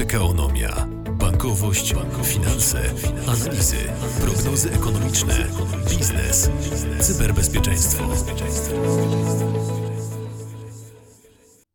Pekaonomia. Bankowość, finanse, analizy, prognozy ekonomiczne, biznes, cyberbezpieczeństwo.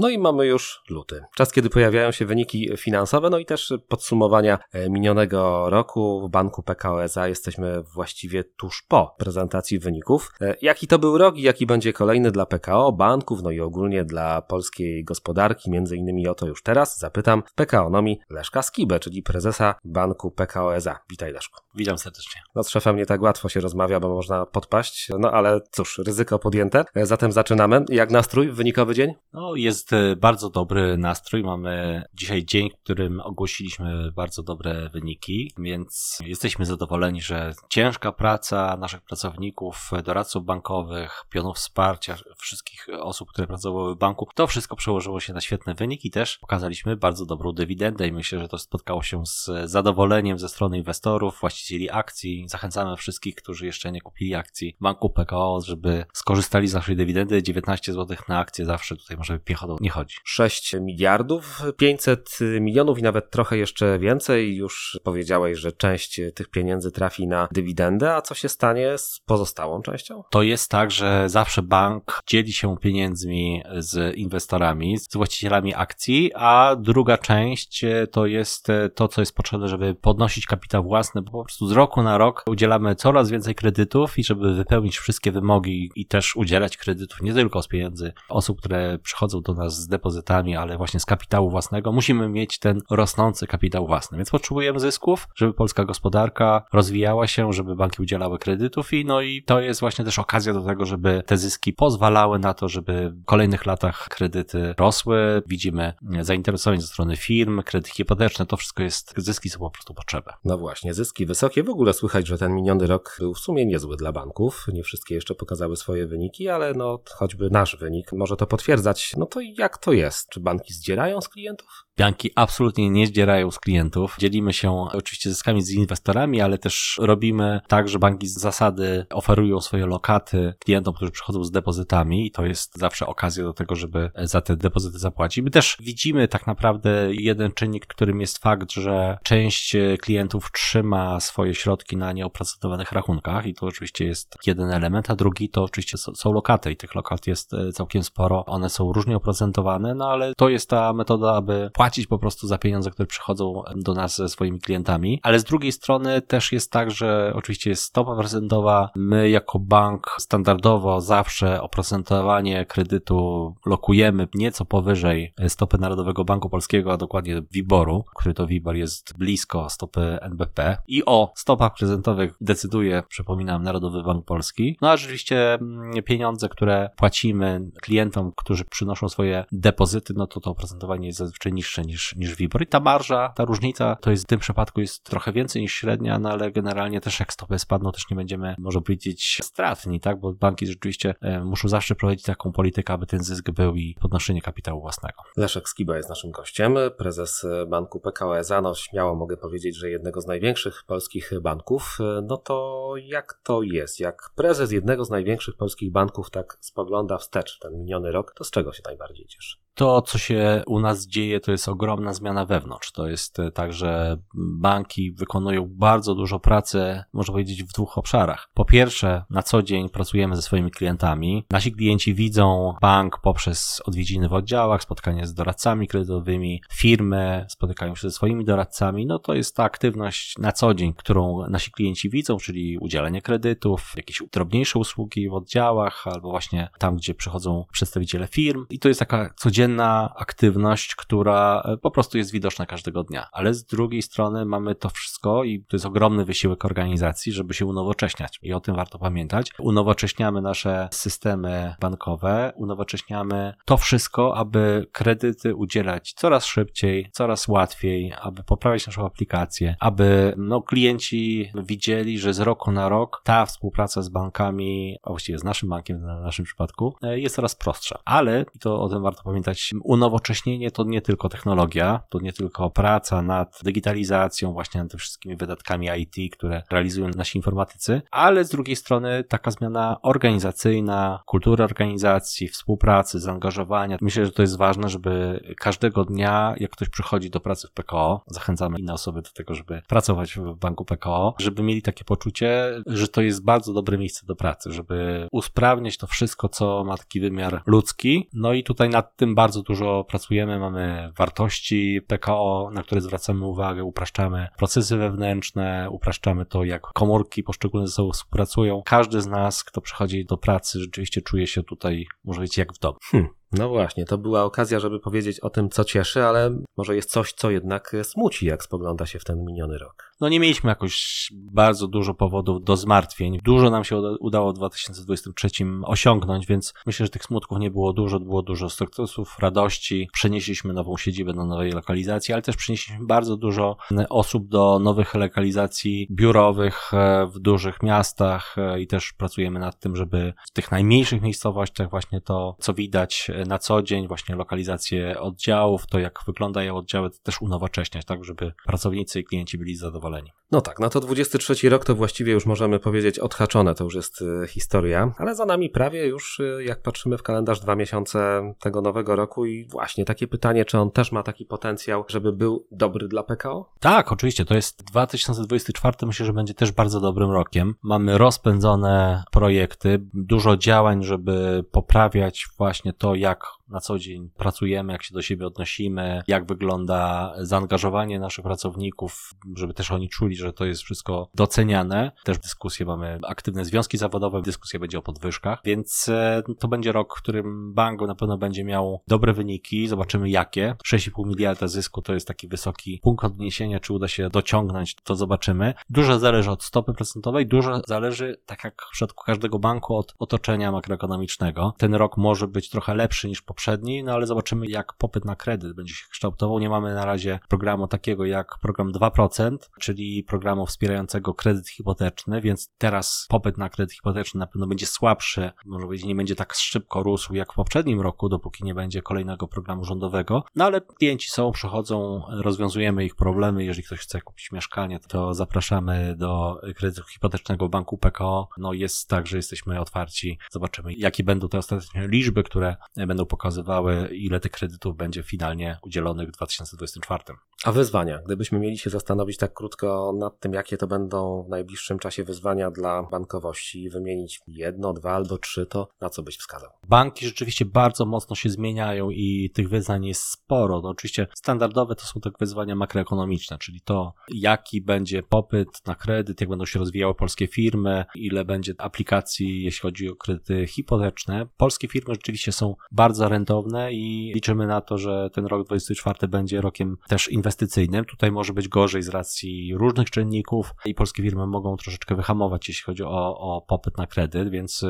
No i mamy już luty. Czas, kiedy pojawiają się wyniki finansowe, no i też podsumowania e, minionego roku w banku PKO SA. Jesteśmy właściwie tuż po prezentacji wyników. E, jaki to był rok i jaki będzie kolejny dla PKO, banków, no i ogólnie dla polskiej gospodarki, między innymi o to już teraz zapytam w PKOnomii Leszka Skibę, czyli prezesa banku PKO SA. Witaj Leszku. Witam serdecznie. No z szefem nie tak łatwo się rozmawia, bo można podpaść, no ale cóż, ryzyko podjęte. E, zatem zaczynamy. Jak nastrój, wynikowy dzień? No jest e, bardzo dobry nastrój. Mamy dzisiaj dzień, w którym ogłosiliśmy bardzo dobre wyniki, więc jesteśmy zadowoleni, że ciężka praca naszych pracowników, doradców bankowych, pionów wsparcia, wszystkich osób, które pracowały w banku, to wszystko przełożyło się na świetny wynik i też pokazaliśmy bardzo dobrą dywidendę i myślę, że to spotkało się z zadowoleniem ze strony inwestorów, właścicieli akcji. Zachęcamy wszystkich, którzy jeszcze nie kupili akcji banku PKO, żeby skorzystali z naszej dywidendy. 19 zł na akcję zawsze tutaj może piechotą nie chodzi. 6 miliardów, 500 milionów i nawet trochę jeszcze więcej. Już powiedziałeś, że część tych pieniędzy trafi na dywidendę, a co się stanie z pozostałą częścią? To jest tak, że zawsze bank dzieli się pieniędzmi z inwestorami, z właścicielami akcji, a druga część to jest to, co jest potrzebne, żeby podnosić kapitał własny, bo prostu z roku na rok udzielamy coraz więcej kredytów i żeby wypełnić wszystkie wymogi i też udzielać kredytów nie tylko z pieniędzy osób, które przychodzą do nas z depozytami, ale właśnie z kapitału własnego, musimy mieć ten rosnący kapitał własny. Więc potrzebujemy zysków, żeby polska gospodarka rozwijała się, żeby banki udzielały kredytów i no i to jest właśnie też okazja do tego, żeby te zyski pozwalały na to, żeby w kolejnych latach kredyty rosły. Widzimy zainteresowanie ze strony firm, kredyty hipoteczne, to wszystko jest, zyski są po prostu potrzebne. No właśnie, zyski wysokie. W ogóle słychać, że ten miniony rok był w sumie niezły dla banków. Nie wszystkie jeszcze pokazały swoje wyniki, ale no choćby nasz wynik może to potwierdzać. No to jak to jest? Czy banki zdzierają z klientów? Banki absolutnie nie zdzierają z klientów. Dzielimy się oczywiście zyskami z inwestorami, ale też robimy tak, że banki z zasady oferują swoje lokaty klientom, którzy przychodzą z depozytami i to jest zawsze okazja do tego, żeby za te depozyty zapłacić. My też widzimy tak naprawdę jeden czynnik, którym jest fakt, że część klientów trzyma swoje środki na nieoprocentowanych rachunkach i to oczywiście jest jeden element, a drugi to oczywiście są lokaty i tych lokat jest całkiem sporo. One są różnie oprocentowane, no ale to jest ta metoda, aby płacić po prostu za pieniądze, które przychodzą do nas ze swoimi klientami. Ale z drugiej strony też jest tak, że oczywiście jest stopa procentowa. My jako bank standardowo zawsze oprocentowanie kredytu lokujemy nieco powyżej stopy Narodowego Banku Polskiego, a dokładnie WIBOR-u, który to WIBOR jest blisko stopy NBP. I o stopach procentowych decyduje, przypominam, Narodowy Bank Polski. No a rzeczywiście mm, pieniądze, które płacimy klientom, którzy przynoszą swoje depozyty, no to to oprocentowanie jest zazwyczaj niższe niż, niż WIBOR. I ta marża, ta różnica, to jest w tym przypadku jest trochę więcej niż średnia, no ale generalnie też jak stopy spadną, też nie będziemy, może powiedzieć, stratni, tak? Bo banki rzeczywiście e, muszą zawsze prowadzić taką politykę, aby ten zysk był i podnoszenie kapitału własnego. Leszek Skiba jest naszym gościem, prezes banku PKO SA. No śmiało mogę powiedzieć, że jednego z największych polskich banków. No to jak to jest? Jak prezes jednego z największych polskich banków tak spogląda wstecz ten miniony rok, to z czego się najbardziej cieszy? To, co się u nas dzieje, to jest ogromna zmiana wewnątrz. To jest tak, że banki wykonują bardzo dużo pracy, można powiedzieć, w dwóch obszarach. Po pierwsze, na co dzień pracujemy ze swoimi klientami. Nasi klienci widzą bank poprzez odwiedziny w oddziałach, spotkanie z doradcami kredytowymi, firmy spotykają się ze swoimi doradcami. No to jest ta aktywność na co dzień, którą nasi klienci widzą, czyli udzielenie kredytów, jakieś drobniejsze usługi w oddziałach, albo właśnie tam, gdzie przychodzą przedstawiciele firm. I to jest taka codzienna aktywność, która po prostu jest widoczna każdego dnia. Ale z drugiej strony mamy to wszystko i to jest ogromny wysiłek organizacji, żeby się unowocześniać. I o tym warto pamiętać. Unowocześniamy nasze systemy bankowe, unowocześniamy to wszystko, aby kredyty udzielać coraz szybciej, coraz łatwiej, aby poprawiać naszą aplikację, aby no, klienci widzieli, że z roku na rok ta współpraca z bankami, a właściwie z naszym bankiem w naszym przypadku, jest coraz prostsza. Ale, i to o tym warto pamiętać, unowocześnienie to nie tylko technologia, to nie tylko praca nad digitalizacją, właśnie nad wszystkimi wydatkami IT, które realizują nasi informatycy, ale z drugiej strony taka zmiana organizacyjna, kultury organizacji, współpracy, zaangażowania. Myślę, że to jest ważne, żeby każdego dnia, jak ktoś przychodzi do pracy w PKO, zachęcamy inne osoby do tego, żeby pracować w banku PKO, żeby mieli takie poczucie, że to jest bardzo dobre miejsce do pracy, żeby usprawniać to wszystko, co ma taki wymiar ludzki. No i tutaj nad tym bardzo dużo pracujemy. Mamy wartości PKO, na które zwracamy uwagę, upraszczamy procesy wewnętrzne, upraszczamy to, jak komórki poszczególne ze sobą współpracują. Każdy z nas, kto przychodzi do pracy, rzeczywiście czuje się tutaj, może być jak w domu. Hmm. No właśnie, to była okazja, żeby powiedzieć o tym, co cieszy, ale może jest coś, co jednak smuci, jak spogląda się w ten miniony rok. No nie mieliśmy jakoś bardzo dużo powodów do zmartwień. Dużo nam się udało w 2023 osiągnąć, więc myślę, że tych smutków nie było dużo, było dużo sukcesów, radości. Przenieśliśmy nową siedzibę do nowej lokalizacji, ale też przenieśliśmy bardzo dużo osób do nowych lokalizacji biurowych e, w dużych miastach e, i też pracujemy nad tym, żeby w tych najmniejszych miejscowościach właśnie to, co widać na co dzień, właśnie lokalizację oddziałów, to jak wyglądają oddziały, to też unowocześniać, tak, żeby pracownicy i klienci byli zadowoleni. No tak, no to 23 rok to właściwie już możemy powiedzieć odhaczone, to już jest y, historia, ale za nami prawie już, y, jak patrzymy w kalendarz, dwa miesiące tego nowego roku i właśnie takie pytanie, czy on też ma taki potencjał, żeby był dobry dla PKO? Tak, oczywiście, to jest 2024, myślę, że będzie też bardzo dobrym rokiem. Mamy rozpędzone projekty, dużo działań, żeby poprawiać właśnie to, jak jak na co dzień pracujemy, jak się do siebie odnosimy, jak wygląda zaangażowanie naszych pracowników, żeby też oni czuli, że to jest wszystko doceniane. Też dyskusje mamy aktywne związki zawodowe, dyskusja będzie o podwyżkach, więc e, to będzie rok, w którym bank na pewno będzie miał dobre wyniki, zobaczymy jakie. 6,5 miliarda zysku to jest taki wysoki punkt odniesienia, czy uda się dociągnąć, to zobaczymy. Dużo zależy od stopy procentowej, dużo zależy, tak jak w przypadku każdego banku, od otoczenia makroekonomicznego. Ten rok może być trochę lepszy niż poprzedni, no ale zobaczymy jak popyt na kredyt będzie się kształtował. Nie mamy na razie programu takiego jak program 2%, czyli programu wspierającego kredyt hipoteczny, więc teraz popyt na kredyt hipoteczny na pewno będzie słabszy, może powiedzieć nie będzie tak szybko rósł jak w poprzednim roku, dopóki nie będzie kolejnego programu rządowego. No ale klienci są, przychodzą, rozwiązujemy ich problemy. Jeżeli ktoś chce kupić mieszkanie, to zapraszamy do kredytu hipotecznego banku PKO. No jest tak, że jesteśmy otwarci. Zobaczymy, jakie będą te ostateczne liczby, które będą pokazywały, ile tych kredytów będzie finalnie udzielonych w 2024. A wyzwania? Gdybyśmy mieli się zastanowić tak krótko nad tym, jakie to będą w najbliższym czasie wyzwania dla bankowości i wymienić jedno, dwa albo trzy, to na co byś wskazał? Banki rzeczywiście bardzo mocno się zmieniają i tych wyzwań jest sporo. No oczywiście standardowe to są te wyzwania makroekonomiczne, czyli to, jaki będzie popyt na kredyt, jak będą się rozwijały polskie firmy, ile będzie aplikacji, jeśli chodzi o kredyty hipoteczne. Polskie firmy rzeczywiście są bardzo rentowne i liczymy na to, że ten rok 2024 będzie rokiem też inwestycyjnym. Tutaj może być gorzej z racji różnych czynników i polskie firmy mogą troszeczkę wyhamować, jeśli chodzi o, o popyt na kredyt, więc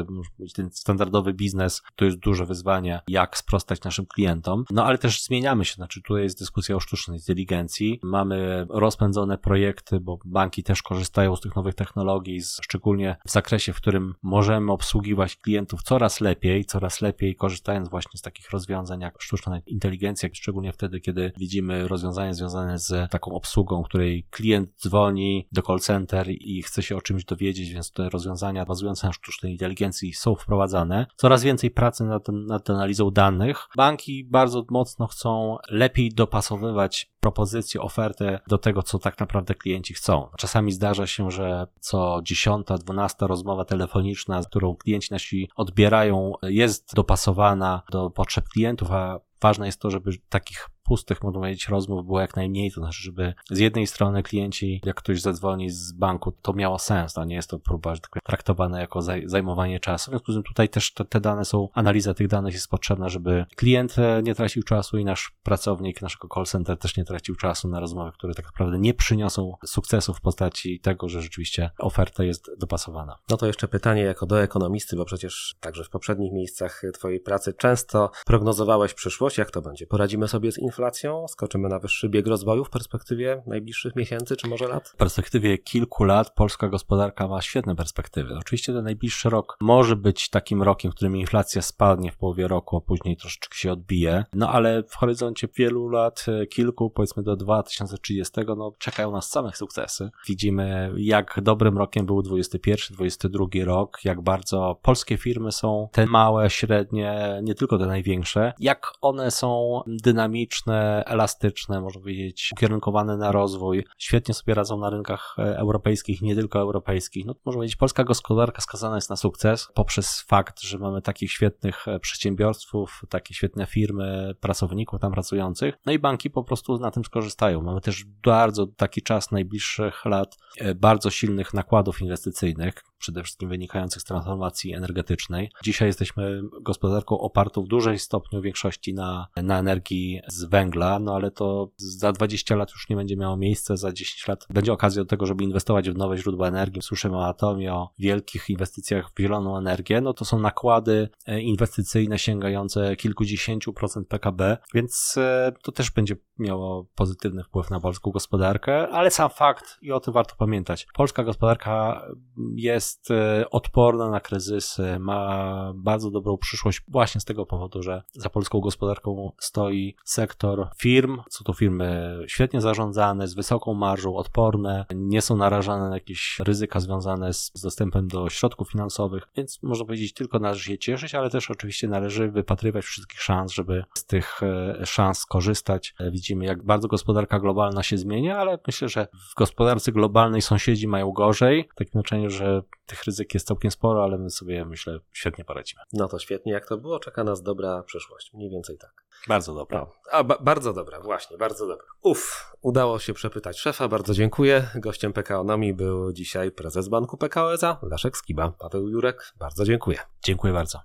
ten standardowy biznes to jest duże wyzwanie, jak sprostać naszym klientom. No ale też zmieniamy się, znaczy tutaj jest dyskusja o sztucznej inteligencji. Mamy rozpędzone projekty, bo banki też korzystają z tych nowych technologii, szczególnie w zakresie, w którym możemy obsługiwać klientów coraz lepiej, coraz lepiej korzystając właśnie z takich rozwiązań jak sztuczna inteligencja, szczególnie wtedy, kiedy widzimy rozwiązania związane z taką obsługą, której klient dzwoni do call center i chce się o czymś dowiedzieć, więc te rozwiązania bazujące na sztucznej inteligencji są wprowadzane. Coraz więcej pracy nad, nad analizą danych. Banki bardzo mocno chcą lepiej dopasowywać propozycję, ofertę do tego, co tak naprawdę klienci chcą. Czasami zdarza się, że co dziesiąta, dwunasta rozmowa telefoniczna, którą klienci nasi odbierają, jest dopasowana do potrzeb klientów, a ważne jest to, żeby takich pustych, można powiedzieć, rozmów było jak najmniej, to znaczy, żeby z jednej strony klienci, jak ktoś zadzwoni z banku, to miało sens, a nie jest to próba, że tak powiem, traktowane jako zajmowanie czasu. W związku z tym tutaj też te, te, dane są, analiza tych danych jest potrzebna, żeby klient e, nie tracił czasu i nasz pracownik naszego call center też nie tracił czasu na rozmowy, które tak naprawdę nie przyniosą sukcesu w postaci tego, że rzeczywiście oferta jest dopasowana. No to jeszcze pytanie jako do ekonomisty, bo przecież także w poprzednich miejscach Twojej pracy często prognozowałeś przyszłość. Jak to będzie? Poradzimy sobie z inflacją? Skoczymy na wyższy bieg rozwoju w perspektywie najbliższych miesięcy czy może lat? W perspektywie kilku lat polska gospodarka ma świetne perspektywy. Oczywiście ten najbliższy rok może być takim rokiem, w którym inflacja spadnie w połowie roku, a później troszeczkę się odbije. No ale w horyzoncie wielu lat, e, kilku, powiedzmy do 2030, no czekają nas samych sukcesy. Widzimy, jak dobrym rokiem był 21, 22 rok, jak bardzo polskie firmy są te małe, średnie, nie tylko te największe, jak one są dynamiczne, elastyczne, można powiedzieć, ukierunkowane na rozwój, świetnie sobie radzą na rynkach e, europejskich, nie tylko europejskich. No, można powiedzieć, polska gospodarka skazana jest na sukces poprzez fakt, że mamy takich świetnych e, przedsiębiorców, takie świetne firmy, pracowników tam pracujących, no i banki po prostu na tym skorzystają. Mamy też bardzo taki czas najbliższych lat e, bardzo silnych nakładów inwestycyjnych, przede wszystkim wynikających z transformacji energetycznej. Dzisiaj jesteśmy gospodarką opartą w dużej stopniu większości na, na energii z węgla, no ale to za 20 lat już nie będzie miało miejsca, za 10 lat będzie okazja do tego, żeby inwestować w nowe źródła energii. Słyszymy o atomie, o wielkich inwestycjach w zieloną energię, no to są nakłady e, inwestycyjne sięgające kilkudziesięciu procent PKB, więc e, to też będzie miało pozytywny wpływ na polską gospodarkę, ale sam fakt, i o tym warto pamiętać, polska gospodarka jest e, odporna na kryzysy, ma bardzo dobrą przyszłość właśnie z tego powodu, że za polską gospodarką stoi sektor firm, są to firmy świetnie zarządzane, z wysoką marżą, odporne, nie są narażane na jakieś ryzyka związane z dostępem do środków finansowych, więc można powiedzieć tylko należy się cieszyć, ale też oczywiście należy wypatrywać wszystkich szans, żeby z tych e, szans skorzystać. Widzimy widzimy, jak bardzo gospodarka globalna się zmienia, ale myślę, że w gospodarce globalnej sąsiedzi mają gorzej, w takim znaczeniu, że tych ryzyk jest całkiem sporo, ale my sobie, myślę, świetnie poradzimy. No to świetnie, jak to było, czeka nas dobra przyszłość, mniej więcej tak. Bardzo dobra. No. A, ba bardzo dobra, właśnie, bardzo dobra. Uff, udało się przepytać szefa, bardzo dziękuję. Gościem PKOnomii był dzisiaj prezes Banku PKO SA, Leszek Skiba. Paweł Jurek, bardzo dziękuję. Dziękuję bardzo.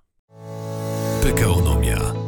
PKOnomia